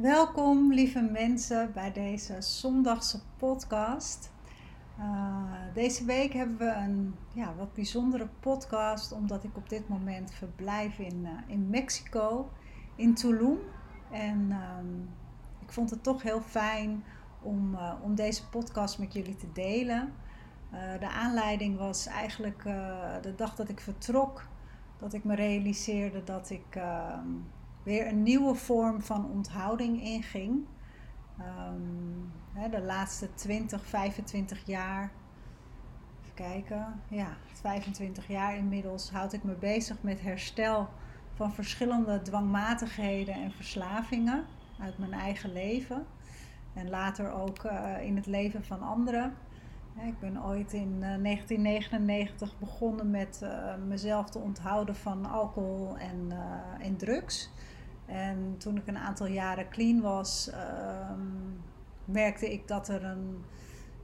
Welkom lieve mensen bij deze zondagse podcast. Uh, deze week hebben we een ja, wat bijzondere podcast omdat ik op dit moment verblijf in, uh, in Mexico, in Tulum. En uh, ik vond het toch heel fijn om, uh, om deze podcast met jullie te delen. de aanleiding was eigenlijk de dag dat ik vertrok, dat ik me realiseerde dat ik ehm, weer een nieuwe vorm van onthouding inging. Um, hè, de laatste 20, 25 jaar. Even kijken. Ja, 25 jaar inmiddels houd ik me bezig met herstel van verschillende dwangmatigheden en verslavingen uit mijn eigen leven. En later ook uh, in het leven van anderen. Ik ben ooit in uh, 1999 begonnen met uh, mezelf te onthouden van alcohol en, en drugs. En toen ik een aantal jaren clean was, um, merkte ik dat er een,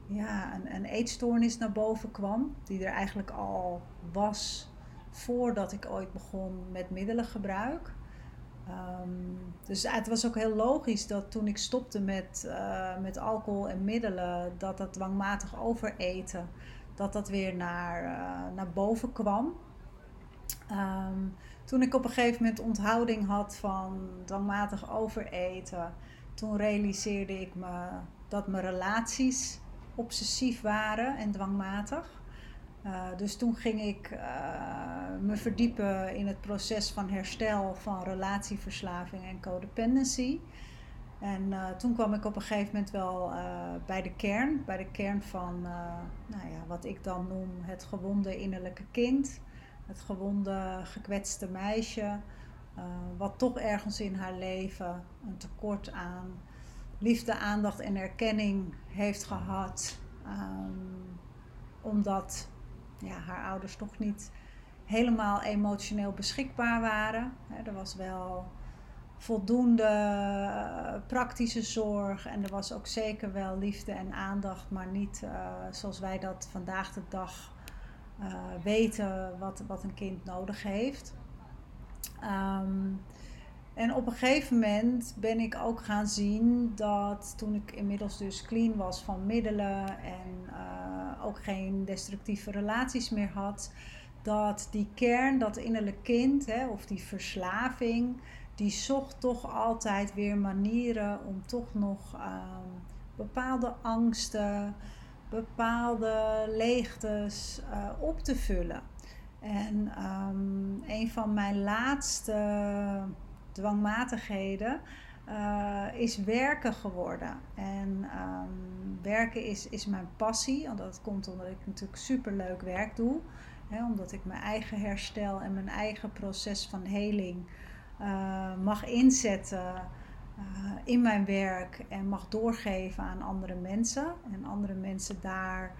ja, een, een eetstoornis naar boven kwam. Die er eigenlijk al was voordat ik ooit begon met middelengebruik. Um, dus het was ook heel logisch dat toen ik stopte met, uh, met alcohol en middelen, dat dat dwangmatig overeten, dat dat weer naar, uh, naar boven kwam. Um, toen ik op een gegeven moment onthouding had van dwangmatig overeten, toen realiseerde ik me dat mijn relaties obsessief waren en dwangmatig. Uh, dus toen ging ik uh, me verdiepen in het proces van herstel van relatieverslaving en codependency. En uh, toen kwam ik op een gegeven moment wel bij de kern, bij de kern van nou ja, wat ik dan noem het gewonde innerlijke kind het gewonde, gekwetste meisje, uh, wat toch ergens in haar leven een tekort aan liefde, aandacht en erkenning heeft gehad, um, omdat ja, haar ouders toch niet helemaal emotioneel beschikbaar waren. er was wel voldoende eh, praktische zorg en er was ook zeker wel liefde en aandacht, maar niet uh, zoals wij dat vandaag de dag uh, weten wat, wat een kind nodig heeft. Um, en op een gegeven moment ben ik ook gaan zien dat toen ik inmiddels dus clean was van middelen en uh, ook geen destructieve relaties meer had, dat die kern, dat innerlijk kind hè, of die verslaving, die zocht toch altijd weer manieren om toch nog um, bepaalde angsten, bepaalde leegtes uh, op te vullen. En um, een van mijn laatste dwangmatigheden uh, is werken geworden. En um, werken is, is mijn passie, want dat komt omdat ik natuurlijk superleuk werk doe. Hè, omdat ik mijn eigen herstel en mijn eigen proces van heling uh, mag inzetten in mijn werk en mag doorgeven aan andere mensen. En andere mensen daar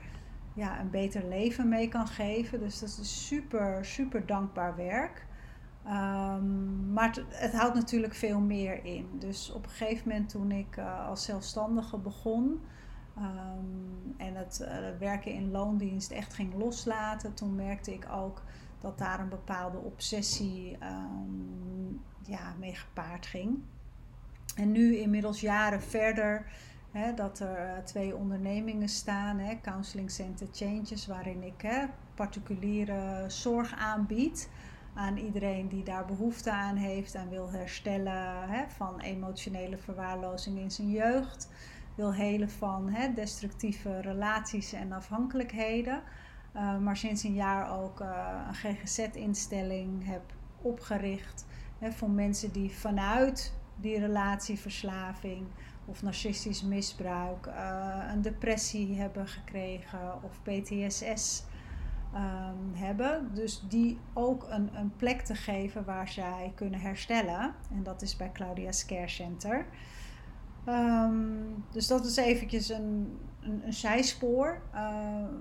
ja, een beter leven mee kan geven. Dus dat is super, super dankbaar werk. Um, maar het, houdt natuurlijk veel meer in. Dus op een gegeven moment toen ik uh, als zelfstandige begon um, en het uh, werken in loondienst echt ging loslaten, toen merkte ik ook dat daar een bepaalde obsessie um, ja, mee gepaard ging. En nu inmiddels jaren verder, hè, dat er eh, twee ondernemingen staan, hè, Counseling Center Changes, waarin ik hè, particuliere zorg aanbied aan iedereen die daar behoefte aan heeft en wil herstellen hè, van emotionele verwaarlozing in zijn jeugd, wil helen van hè, destructieve relaties en afhankelijkheden. Uh, maar sinds een jaar ook uh, een GGZ-instelling heb opgericht hè, voor mensen die vanuit die relatieverslaving of narcistisch misbruik, uh, een depressie hebben gekregen of PTSS ehm, hebben. Dus die ook een, een plek te geven waar zij kunnen herstellen. En dat is bij Claudia's Care Center. Ehm, dus dat is eventjes een, een, zijspoor. Ehm,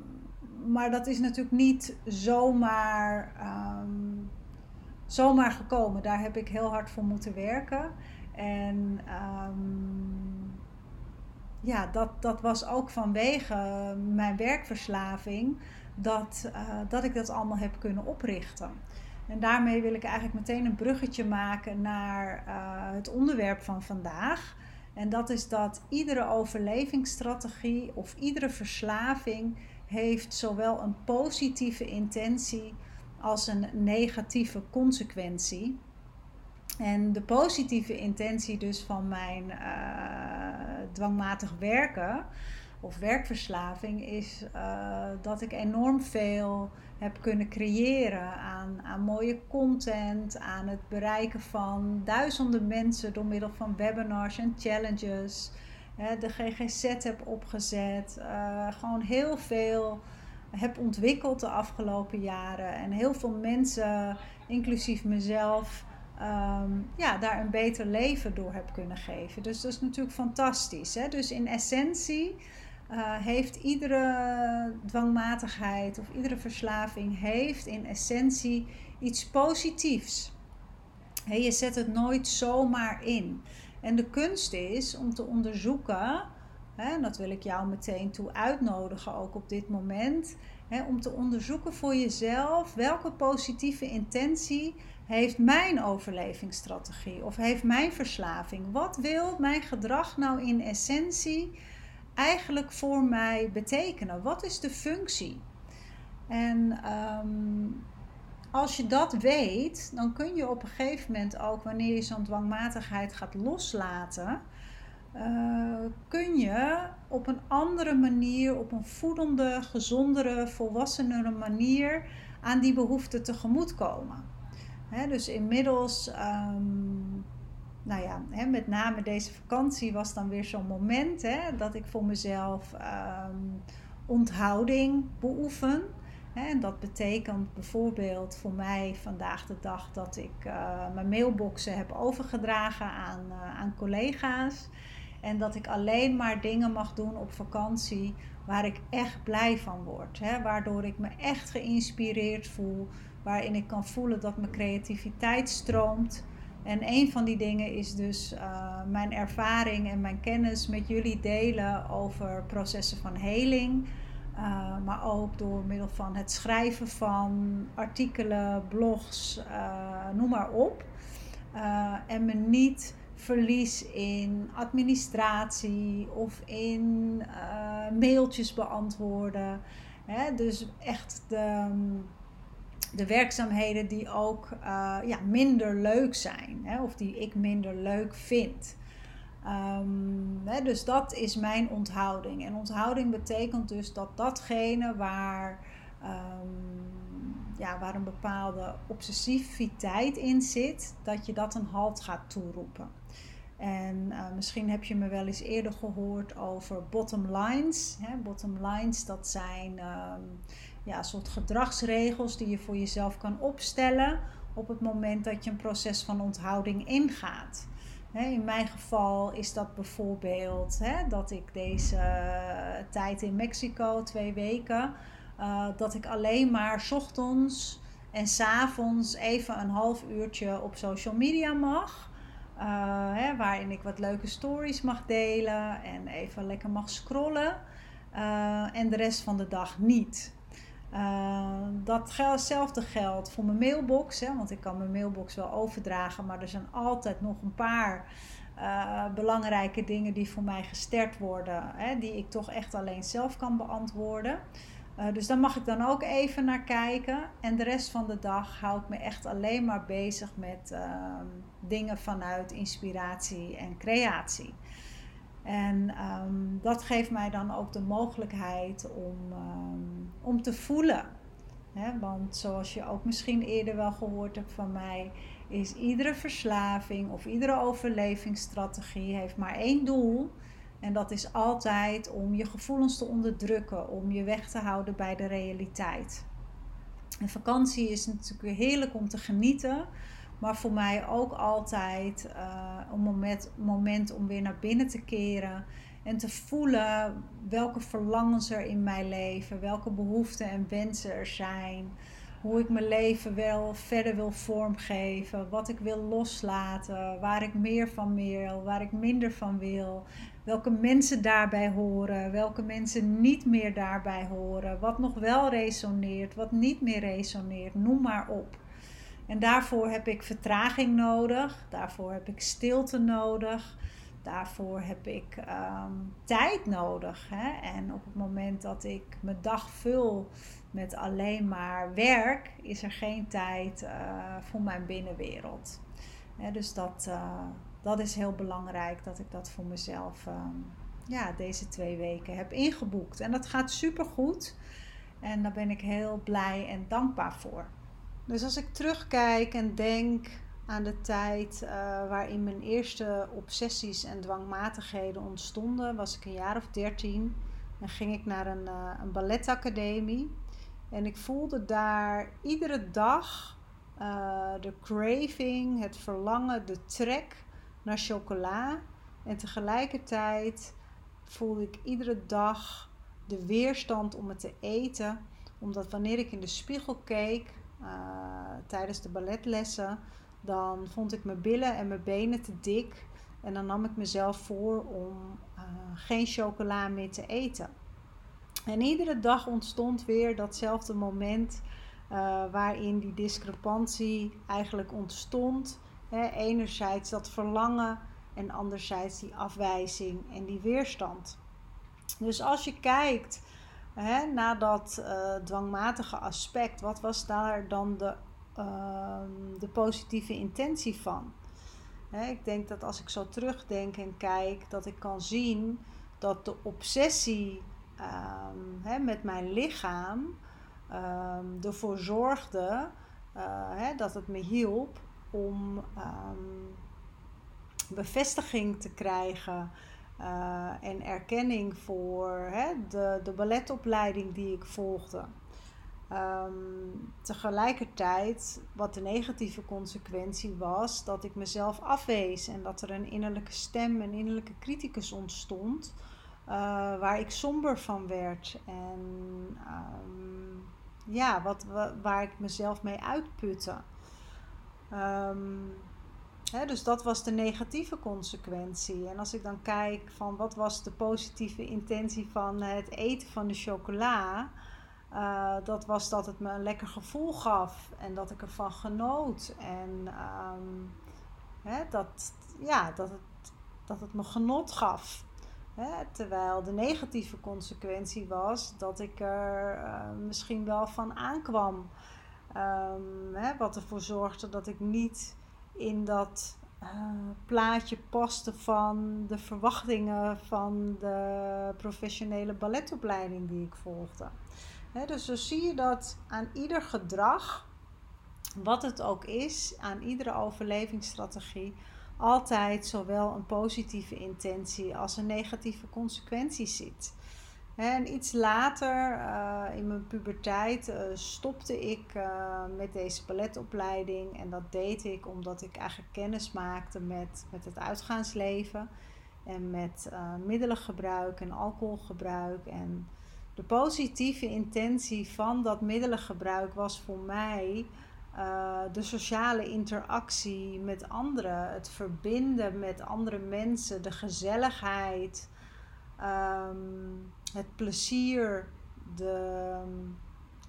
maar dat is natuurlijk niet zomaar, zomaar gekomen. Daar heb ik heel hard voor moeten werken. En ja, dat, dat was ook vanwege mijn werkverslaving dat, uh, dat ik dat allemaal heb kunnen oprichten. En daarmee wil ik eigenlijk meteen een bruggetje maken naar uh, het onderwerp van vandaag. En dat is dat iedere overlevingsstrategie of iedere verslaving heeft zowel een positieve intentie als een negatieve consequentie. En de positieve intentie dus van mijn uh, dwangmatig werken of werkverslaving is uh, dat ik enorm veel heb kunnen creëren aan, aan mooie content, aan het bereiken van duizenden mensen door middel van webinars en challenges. de GGZ heb opgezet, uh, gewoon heel veel heb ontwikkeld de afgelopen jaren en heel veel mensen, inclusief mezelf, um, ja, daar een beter leven door heb kunnen geven. Dus dat is natuurlijk fantastisch. Hè? Dus in essentie uh, heeft iedere dwangmatigheid of iedere verslaving heeft in essentie iets positiefs. je zet het nooit zomaar in. En de kunst is om te onderzoeken, en dat wil ik jou meteen toe uitnodigen ook op dit moment, om te onderzoeken voor jezelf welke positieve intentie heeft mijn overlevingsstrategie of heeft mijn verslaving. Wat wil mijn gedrag nou in essentie? eigenlijk voor mij betekenen? Wat is de functie? En um, als je dat weet, dan kun je op een gegeven moment ook, wanneer je zo'n dwangmatigheid gaat loslaten, uh, kun je op een andere manier, op een voedende, gezondere, volwassenere manier aan die behoefte tegemoetkomen. Dus inmiddels um, nou ja, met name deze vakantie was dan weer zo'n moment dat ik voor mezelf ehm, onthouding beoefen. En dat betekent bijvoorbeeld voor mij vandaag de dag dat ik uh, mijn mailboxen heb overgedragen aan, uh, aan collega's. En dat ik alleen maar dingen mag doen op vakantie waar ik echt blij van word. Hè, waardoor ik me echt geïnspireerd voel. Waarin ik kan voelen dat mijn creativiteit stroomt. En een van die dingen is dus uh, mijn ervaring en mijn kennis met jullie delen over processen van heling. Uh, maar ook door middel van het schrijven van artikelen, blogs, uh, noem maar op. en me niet verlies in administratie of in mailtjes beantwoorden. Hè? Dus echt de de werkzaamheden die ook uh, ja, minder leuk zijn, hè, of die ik minder leuk vind. Um, hè, dus dat is mijn onthouding. En onthouding betekent dus dat datgene waar, um, ja, waar een bepaalde obsessiviteit in zit, dat je dat een halt gaat toeroepen. En uh, misschien heb je me wel eens eerder gehoord over bottom lines. Hè? Bottom lines, dat zijn um, ja, soort gedragsregels die je voor jezelf kan opstellen op het moment dat je een proces van onthouding ingaat. In mijn geval is dat bijvoorbeeld dat ik deze tijd in Mexico, twee weken, uh, dat ik alleen maar ochtends en s avonds even een half uurtje op social media mag. Uh, hè, waarin ik wat leuke stories mag delen en even lekker mag scrollen. En de rest van de dag niet. Uh, datzelfde geldt voor mijn mailbox, hè, want ik kan mijn mailbox wel overdragen, maar er zijn altijd nog een paar uh, belangrijke dingen die voor mij gestart worden, hè, die ik toch echt alleen zelf kan beantwoorden. Uh, dus daar mag ik dan ook even naar kijken. En de rest van de dag hou ik me echt alleen maar bezig met ehm, dingen vanuit inspiratie en creatie. En um, dat geeft mij dan ook de mogelijkheid om, um, om te voelen. Want zoals je ook misschien eerder wel gehoord hebt van mij, is iedere verslaving of iedere overlevingsstrategie heeft maar één doel. En dat is altijd om je gevoelens te onderdrukken, om je weg te houden bij de realiteit. En vakantie is natuurlijk heerlijk om te genieten, Maar voor mij ook altijd uh, een moment, moment om weer naar binnen te keren. En te voelen welke verlangens er in mijn leven, welke behoeften en wensen er zijn. Hoe ik mijn leven wel verder wil vormgeven, wat ik wil loslaten, waar ik meer van wil, waar ik minder van wil. Welke mensen daarbij horen, welke mensen niet meer daarbij horen. Wat nog wel resoneert, wat niet meer resoneert, noem maar op. En daarvoor heb ik vertraging nodig, daarvoor heb ik stilte nodig, daarvoor heb ik um, tijd nodig. Hè? En op het moment dat ik mijn dag vul met alleen maar werk, is er geen tijd uh, voor mijn binnenwereld. dus dat, uh, dat is heel belangrijk dat ik dat voor mezelf um, ja, deze twee weken heb ingeboekt. En dat gaat super goed. En daar ben ik heel blij en dankbaar voor. Dus als ik terugkijk en denk aan de tijd uh, waarin mijn eerste obsessies en dwangmatigheden ontstonden, was ik een jaar of dertien. En ging ik naar een, uh, een balletacademie. En ik voelde daar iedere dag uh, de craving, het verlangen, de trek naar chocola. En tegelijkertijd voelde ik iedere dag de weerstand om het te eten. Omdat wanneer ik in de spiegel keek tijdens de balletlessen, dan vond ik mijn billen en mijn benen te dik. En dan nam ik mezelf voor om uh, geen chocola meer te eten. En iedere dag ontstond weer datzelfde moment uh, waarin die discrepantie eigenlijk ontstond. Hè, enerzijds dat verlangen en anderzijds die afwijzing en die weerstand. Dus als je kijkt hè, naar dat uh, dwangmatige aspect, wat was daar dan de Ehm, de positieve intentie van. ik denk dat als ik zo terugdenk en kijk, dat ik kan zien dat de obsessie um, met mijn lichaam um, ervoor zorgde uh, dat het me hielp om bevestiging te krijgen uh, en erkenning voor de, de balletopleiding die ik volgde. Um, tegelijkertijd, wat de negatieve consequentie was, dat ik mezelf afwees en dat er een innerlijke stem, een innerlijke criticus ontstond, uh, waar ik somber van werd en um, ja, wat, waar ik mezelf mee uitputte. Um, dus dat was de negatieve consequentie. En als ik dan kijk van wat was de positieve intentie van het eten van de chocola. Uh, dat was dat het me een lekker gevoel gaf en dat ik ervan genoot. En hè, dat, ja, dat, het, dat het me genot gaf. Terwijl de negatieve consequentie was dat ik er uh, misschien wel van aankwam. Hè, wat ervoor zorgde dat ik niet in dat uh, plaatje paste van de verwachtingen van de professionele balletopleiding die ik volgde dus zo zie je dat aan ieder gedrag, wat het ook is, aan iedere overlevingsstrategie, altijd zowel een positieve intentie als een negatieve consequentie zit. En iets later uh, in mijn puberteit uh, stopte ik uh, met deze balletopleiding. En dat deed ik omdat ik eigenlijk kennis maakte met, met het uitgaansleven. En met middelengebruik en alcoholgebruik. En de positieve intentie van dat middelengebruik was voor mij de sociale interactie met anderen, het verbinden met andere mensen, de gezelligheid, um, het plezier, de um,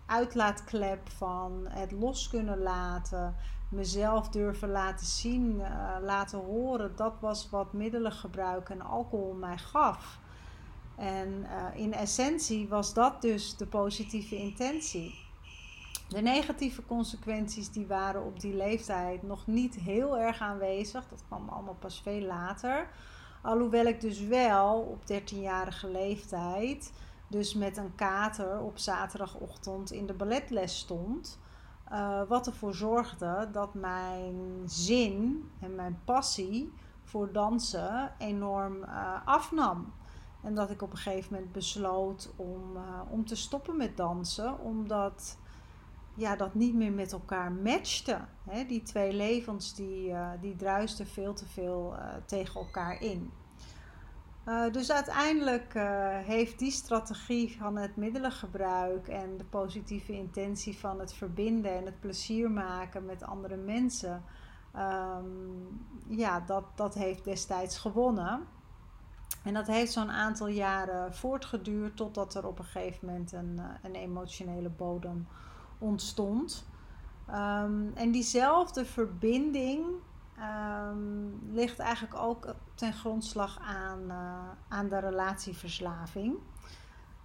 uitlaatklep van het los kunnen laten, mezelf durven laten zien, uh, laten horen. Dat was wat middelengebruik en alcohol mij gaf. En uh, in essentie was dat dus de positieve intentie. De negatieve consequenties die waren op die leeftijd nog niet heel erg aanwezig. Dat kwam allemaal pas veel later. Alhoewel ik dus wel op 13-jarige leeftijd, dus met een kater op zaterdagochtend in de balletles stond. Uh, wat ervoor zorgde dat mijn zin en mijn passie voor dansen enorm uh, afnam. En dat ik op een gegeven moment besloot om, uh, om te stoppen met dansen. Omdat ja, dat niet meer met elkaar matchte. Hè? Die twee levens die, uh, die druisten veel te veel uh, tegen elkaar in. Uh, dus uiteindelijk heeft die strategie van het middelengebruik en de positieve intentie van het verbinden en het plezier maken met andere mensen, um, ja, dat, dat heeft destijds gewonnen. En dat heeft zo'n aantal jaren voortgeduurd totdat er op een gegeven moment een, een emotionele bodem ontstond. Um, en diezelfde verbinding um, ligt eigenlijk ook ten grondslag aan, uh, aan de relatieverslaving.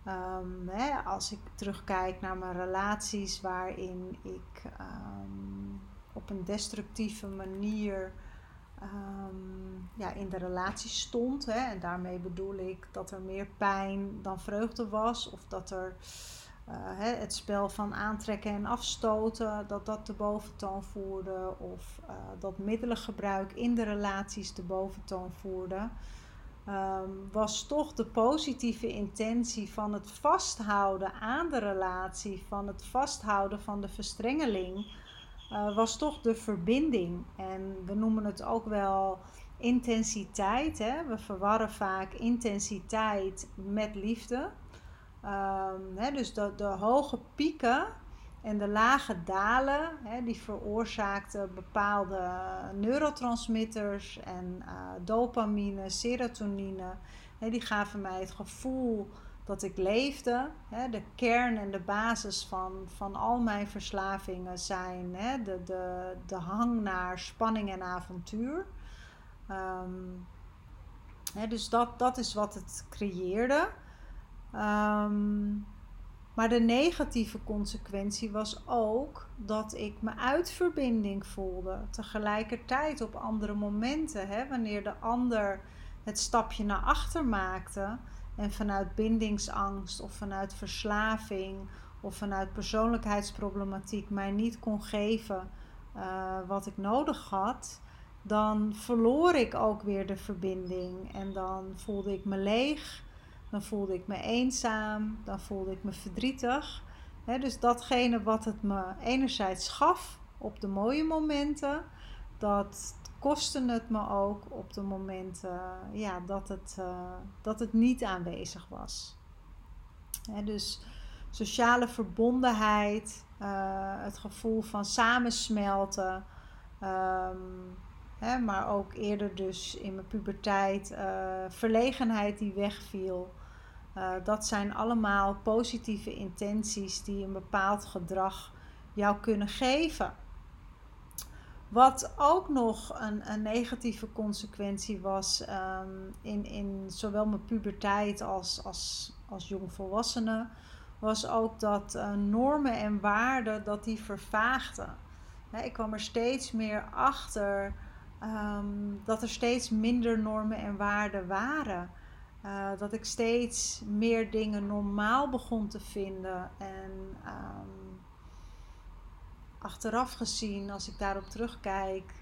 Um, hè, als ik terugkijk naar mijn relaties waarin ik op een destructieve manier ja, in de relatie stond. Hè, en daarmee bedoel ik dat er meer pijn dan vreugde was. Of dat er het spel van aantrekken en afstoten, dat dat de boventoon voerde. Of uh, dat middelengebruik in de relaties de boventoon voerde. Um, was toch de positieve intentie van het vasthouden aan de relatie, van het vasthouden van de verstrengeling, uh, was toch de verbinding. En we noemen het ook wel intensiteit. Hè? We verwarren vaak intensiteit met liefde. Um, dus de, de, hoge pieken en de lage dalen, die veroorzaakten bepaalde neurotransmitters en uh, dopamine, serotonine. die gaven mij het gevoel dat ik leefde. de kern en de basis van, van al mijn verslavingen zijn de, de, de hang naar spanning en avontuur. Um, dus dat, dat is wat het creëerde. Um, maar de negatieve consequentie was ook dat ik me uit verbinding voelde. Tegelijkertijd op andere momenten, hè, wanneer de ander het stapje naar achter maakte en vanuit bindingsangst of vanuit verslaving of vanuit persoonlijkheidsproblematiek mij niet kon geven uh, wat ik nodig had, dan verloor ik ook weer de verbinding en dan voelde ik me leeg. Dan voelde ik me eenzaam, dan voelde ik me verdrietig. dus datgene wat het me enerzijds gaf op de mooie momenten, dat kostte het me ook op de momenten ja, dat, het, uh, dat het niet aanwezig was. dus sociale verbondenheid, uh, het gevoel van samensmelten. Um, maar ook eerder dus in mijn puberteit, uh, verlegenheid die wegviel. Uh, dat zijn allemaal positieve intenties die een bepaald gedrag jou kunnen geven. Wat ook nog een, een negatieve consequentie was um, in, in zowel mijn puberteit als, als, als jongvolwassene, was ook dat uh, normen en waarden dat die vervaagden. ik kwam er steeds meer achter um, dat er steeds minder normen en waarden waren. Uh, dat ik steeds meer dingen normaal begon te vinden. En um, achteraf gezien, als ik daarop terugkijk,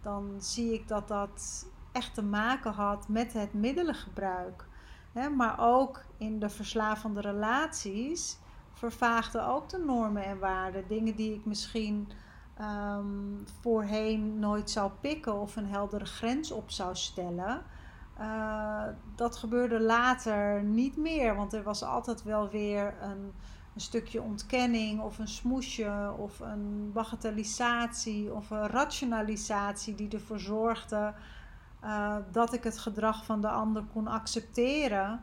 dan zie ik dat dat echt te maken had met het middelengebruik. Maar ook in de verslavende relaties vervaagden ook de normen en waarden. Dingen die ik misschien um, voorheen nooit zou pikken of een heldere grens op zou stellen. Uh, dat gebeurde later niet meer, want er was altijd wel weer een, een, stukje ontkenning of een smoesje of een bagatellisatie of een rationalisatie die ervoor zorgde uh, dat ik het gedrag van de ander kon accepteren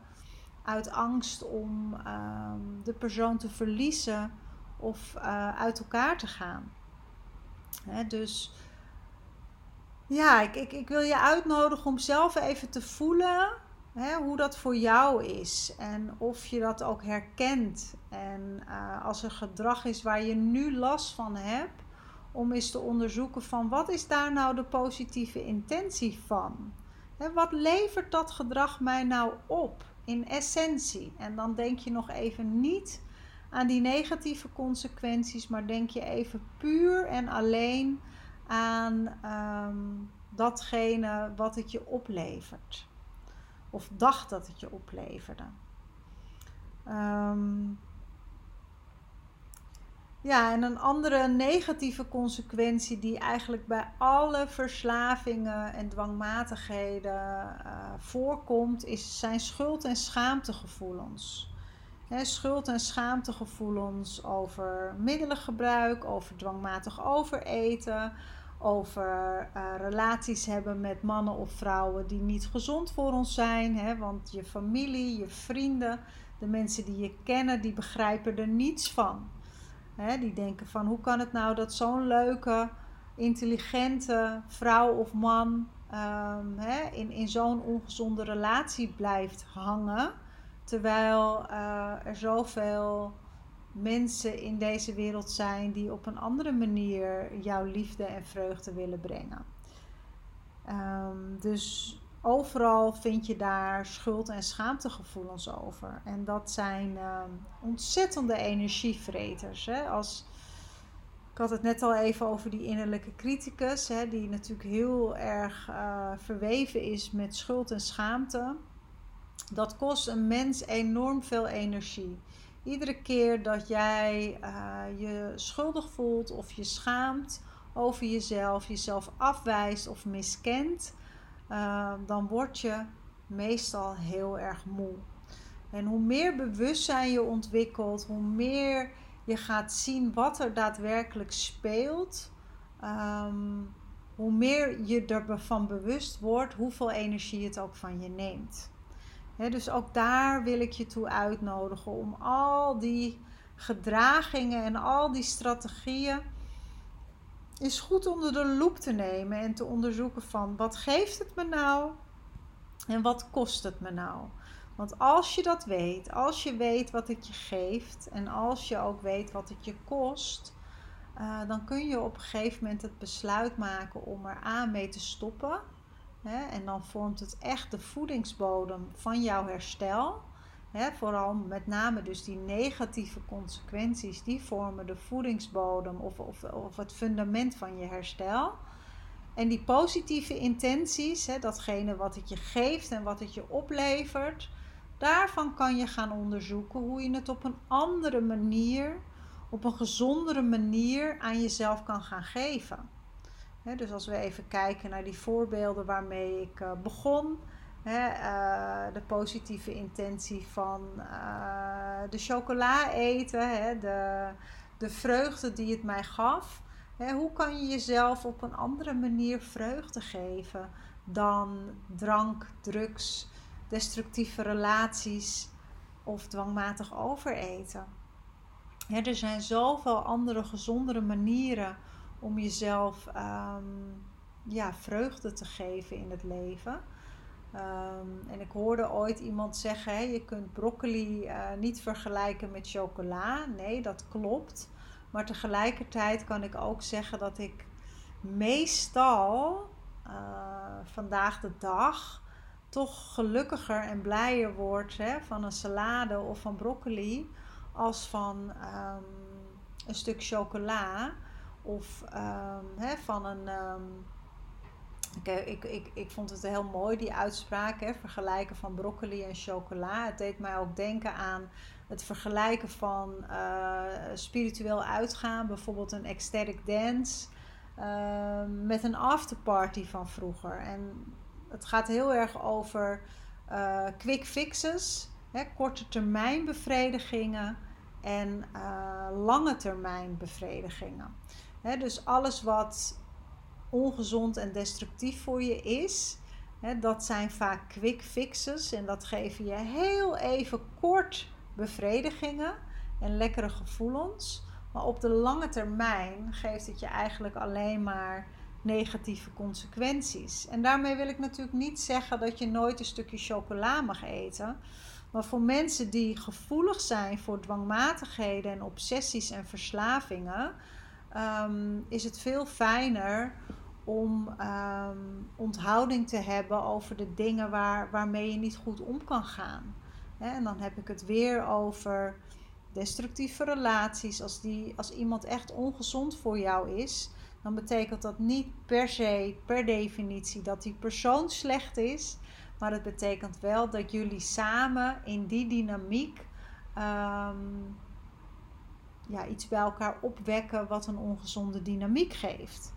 uit angst om uh, de persoon te verliezen of uh, uit elkaar te gaan. Dus ja, ik, ik, ik wil je uitnodigen om zelf even te voelen hoe dat voor jou is. En of je dat ook herkent. En uh, als er gedrag is waar je nu last van hebt, om eens te onderzoeken van wat is daar nou de positieve intentie van? He, wat levert dat gedrag mij nou op in essentie? En dan denk je nog even niet aan die negatieve consequenties, maar denk je even puur en alleen aan um, datgene wat het je oplevert. Of dacht dat het je opleverde. Um, Ja, en een andere negatieve consequentie die eigenlijk bij alle verslavingen en dwangmatigheden uh, voorkomt, is, zijn schuld- en schaamtegevoelens. schuld- en schaamtegevoelens over middelengebruik, over dwangmatig overeten, over uh, relaties hebben met mannen of vrouwen die niet gezond voor ons zijn. Hè, want je familie, je vrienden, de mensen die je kennen, die begrijpen er niets van. Hè, die denken van hoe kan het nou dat zo'n leuke, intelligente vrouw of man um, hè, in, in zo'n ongezonde relatie blijft hangen. Terwijl uh, er zoveel mensen in deze wereld zijn die op een andere manier jouw liefde en vreugde willen brengen. Um, dus overal vind je daar schuld- en schaamtegevoelens over. En dat zijn ehm, ontzettende energievreters. Hè? Als, ik had het net al even over die innerlijke criticus, hè, die natuurlijk heel erg uh, verweven is met schuld en schaamte. Dat kost een mens enorm veel energie. Iedere keer dat jij uh, je schuldig voelt of je schaamt over jezelf, jezelf afwijst of miskent, Ehm, dan word je meestal heel erg moe. En hoe meer bewustzijn je ontwikkelt, hoe meer je gaat zien wat er daadwerkelijk speelt, ehm, hoe meer je ervan bewust wordt hoeveel energie het ook van je neemt. Dus ook daar wil ik je toe uitnodigen om al die gedragingen en al die strategieën is goed onder de loep te nemen en te onderzoeken van wat geeft het me nou en wat kost het me nou. Want als je dat weet, als je weet wat het je geeft en als je ook weet wat het je kost, uh, dan kun je op een gegeven moment het besluit maken om er aan mee te stoppen. Hè? En dan vormt het echt de voedingsbodem van jouw herstel vooral met name dus die negatieve consequenties, die vormen de voedingsbodem of, of, of het fundament van je herstel. En die positieve intenties, datgene wat het je geeft en wat het je oplevert, daarvan kan je gaan onderzoeken hoe je het op een andere manier, op een gezondere manier aan jezelf kan gaan geven. Dus als we even kijken naar die voorbeelden waarmee ik eh, begon uh, de positieve intentie van uh, de chocola eten, de, de vreugde die het mij gaf. Hoe kan je jezelf op een andere manier vreugde geven dan drank, drugs, destructieve relaties of dwangmatig overeten? Er zijn zoveel andere gezondere manieren om jezelf um, ja, vreugde te geven in het leven. Um, en ik hoorde ooit iemand zeggen: hè, je kunt broccoli uh, niet vergelijken met chocola. Nee, dat klopt. Maar tegelijkertijd kan ik ook zeggen dat ik meestal uh, vandaag de dag toch gelukkiger en blijer word hè, van een salade of van broccoli als van um, een stuk chocola of um, hè, van een ik, eh, ik, ik, ik vond het heel mooi, die uitspraak, hè, vergelijken van broccoli en chocola. Het deed mij ook denken aan het vergelijken van uh, spiritueel uitgaan, bijvoorbeeld een ecstatic dance, uh, met een afterparty van vroeger. En het gaat heel erg over uh, quick fixes, hè, korte termijn bevredigingen en lange termijn bevredigingen. Dus alles wat ongezond en destructief voor je is. dat zijn vaak quick fixes en dat geven je heel even kort bevredigingen en lekkere gevoelens. Maar op de lange termijn geeft het je eigenlijk alleen maar negatieve consequenties. En daarmee wil ik natuurlijk niet zeggen dat je nooit een stukje chocola mag eten. Maar voor mensen die gevoelig zijn voor dwangmatigheden en obsessies en verslavingen, ehm, is het veel fijner om ehm, onthouding te hebben over de dingen waar, waarmee je niet goed om kan gaan. En dan heb ik het weer over destructieve relaties. Als, die, als iemand echt ongezond voor jou is, dan betekent dat niet per se, per definitie, dat die persoon slecht is. Maar het betekent wel dat jullie samen in die dynamiek ehm, ja, iets bij elkaar opwekken wat een ongezonde dynamiek geeft.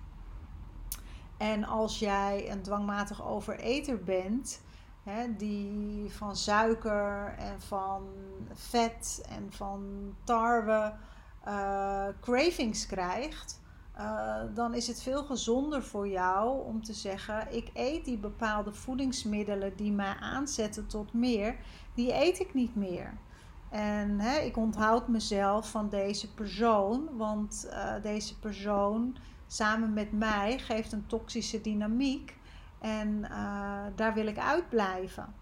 En als jij een dwangmatig overeter bent, hè, die van suiker en van vet en van tarwe uh, cravings krijgt, uh, dan is het veel gezonder voor jou om te zeggen: ik eet die bepaalde voedingsmiddelen die mij aanzetten tot meer, die eet ik niet meer. En hè, ik onthoud mezelf van deze persoon, want uh, deze persoon samen met mij geeft een toxische dynamiek en uh, daar wil ik uitblijven.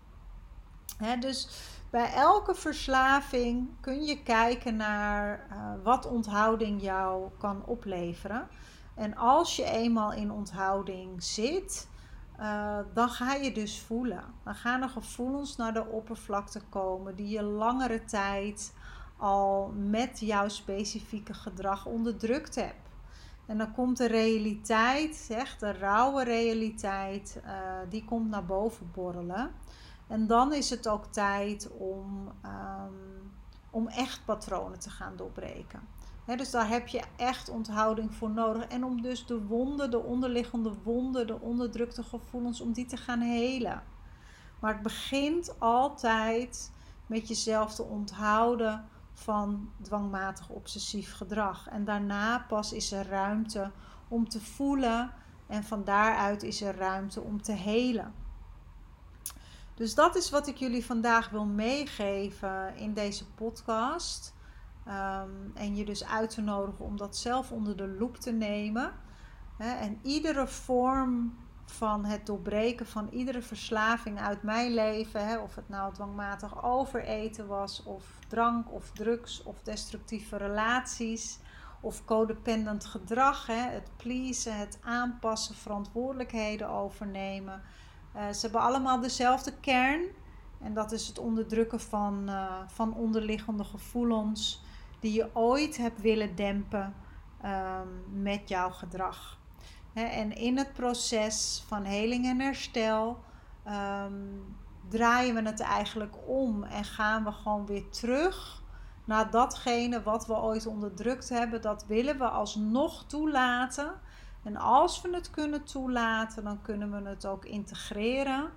Hè, dus bij elke verslaving kun je kijken naar uh, wat onthouding jou kan opleveren. En als je eenmaal in onthouding zit, uh, dan ga je dus voelen. Dan gaan er gevoelens naar de oppervlakte komen die je langere tijd al met jouw specifieke gedrag onderdrukt hebt. En dan komt de realiteit, zeg, de rauwe realiteit, uh, die komt naar boven borrelen. En dan is het ook tijd om, um, om echt patronen te gaan doorbreken. Dus daar heb je echt onthouding voor nodig. En om dus de wonden, de onderliggende wonden, de onderdrukte gevoelens, om die te gaan helen. Maar het begint altijd met jezelf te onthouden van dwangmatig obsessief gedrag. En daarna pas is er ruimte om te voelen en van daaruit is er ruimte om te helen. Dus dat is wat ik jullie vandaag wil meegeven in deze podcast. Um, en je dus uit te nodigen om dat zelf onder de loep te nemen. En iedere vorm van het doorbreken van iedere verslaving uit mijn leven, of het nou dwangmatig overeten was, of drank of drugs of destructieve relaties, of codependent gedrag, het pleasen, het aanpassen, verantwoordelijkheden overnemen. Uh, ze hebben allemaal dezelfde kern. En dat is het onderdrukken van, uh, van onderliggende gevoelens die je ooit hebt willen dempen um, met jouw gedrag. en in het proces van heling en herstel um, draaien we het eigenlijk om en gaan we gewoon weer terug naar datgene wat we ooit onderdrukt hebben. Dat willen we alsnog toelaten. En als we het kunnen toelaten, dan kunnen we het ook integreren.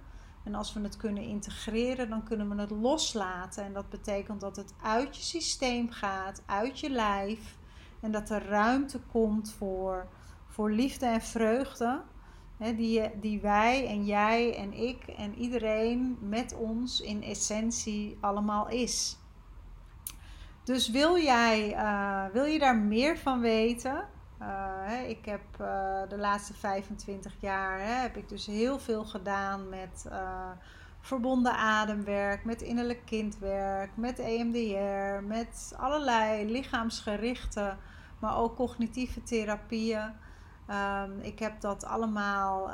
En als we het kunnen integreren, dan kunnen we het loslaten. En dat betekent dat het uit je systeem gaat, uit je lijf. En dat er ruimte komt voor, voor liefde en vreugde. Hè, die, die wij en jij en ik en iedereen met ons in essentie allemaal is. Dus wil jij uh, wil je daar meer van weten? Uh, ik heb uh, de laatste 25 jaar hè, heb ik dus heel veel gedaan met uh, verbonden ademwerk, met innerlijk kindwerk, met EMDR, met allerlei lichaamsgerichte, maar ook cognitieve therapieën. Um, ik heb dat allemaal,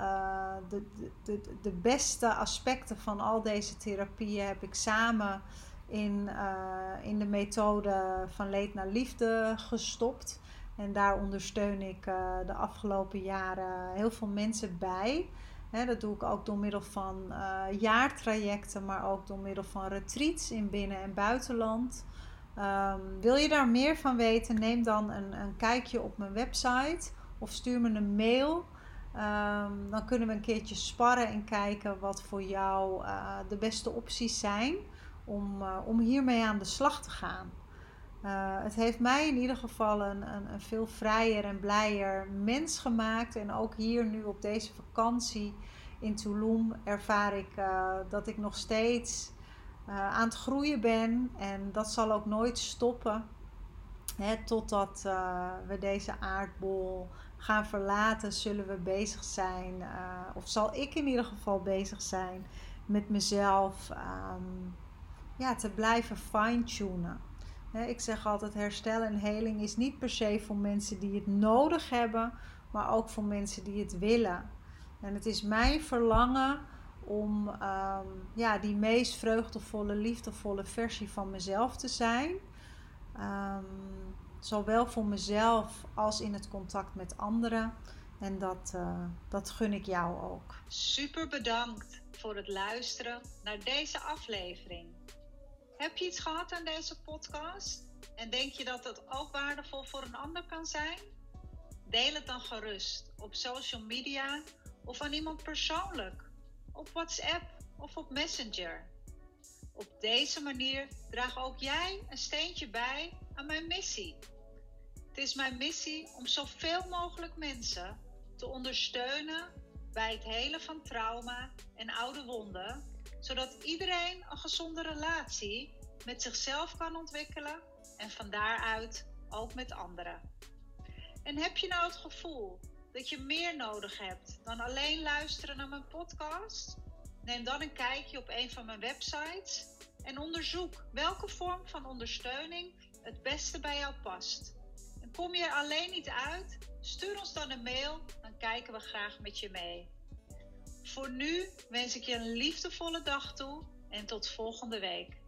de, de, de beste aspecten van al deze therapieën heb ik samen in, in de methode van leed naar liefde gestopt. En daar ondersteun ik uh, de afgelopen jaren heel veel mensen bij. dat doe ik ook door middel van uh, jaartrajecten, maar ook door middel van retreats in binnen- en buitenland. Um, wil je daar meer van weten? Neem dan een, een kijkje op mijn website of stuur me een mail. Um, dan kunnen we een keertje sparren en kijken wat voor jou uh, de beste opties zijn om, om hiermee aan de slag te gaan. Uh, het heeft mij in ieder geval een, een, een, veel vrijer en blijer mens gemaakt. En ook hier nu op deze vakantie in Tulum ervaar ik uh, dat ik nog steeds uh, aan het groeien ben. En dat zal ook nooit stoppen. Hè, totdat we deze aardbol gaan verlaten, zullen we bezig zijn. of zal ik in ieder geval bezig zijn met mezelf um, ja, te blijven fine-tunen ik zeg altijd: herstel en heling is niet per se voor mensen die het nodig hebben, maar ook voor mensen die het willen. En het is mijn verlangen om um, ja, die meest vreugdevolle, liefdevolle versie van mezelf te zijn. Um, zowel voor mezelf als in het contact met anderen. En dat, uh, dat gun ik jou ook. Super bedankt voor het luisteren naar deze aflevering. Heb je iets gehad aan deze podcast? En denk je dat het ook waardevol voor een ander kan zijn? Deel het dan gerust op social media of aan iemand persoonlijk, op WhatsApp of op Messenger. Op deze manier draag ook jij een steentje bij aan mijn missie. Het is mijn missie om zoveel mogelijk mensen te ondersteunen bij het helen van trauma en oude wonden, zodat iedereen een gezonde relatie met zichzelf kan ontwikkelen en van daaruit ook met anderen. En heb je nou het gevoel dat je meer nodig hebt dan alleen luisteren naar mijn podcast? Neem dan een kijkje op een van mijn websites en onderzoek welke vorm van ondersteuning het beste bij jou past. En kom je er alleen niet uit? Stuur ons dan een mail, dan kijken we graag met je mee. Voor nu wens ik je een liefdevolle dag toe en tot volgende week.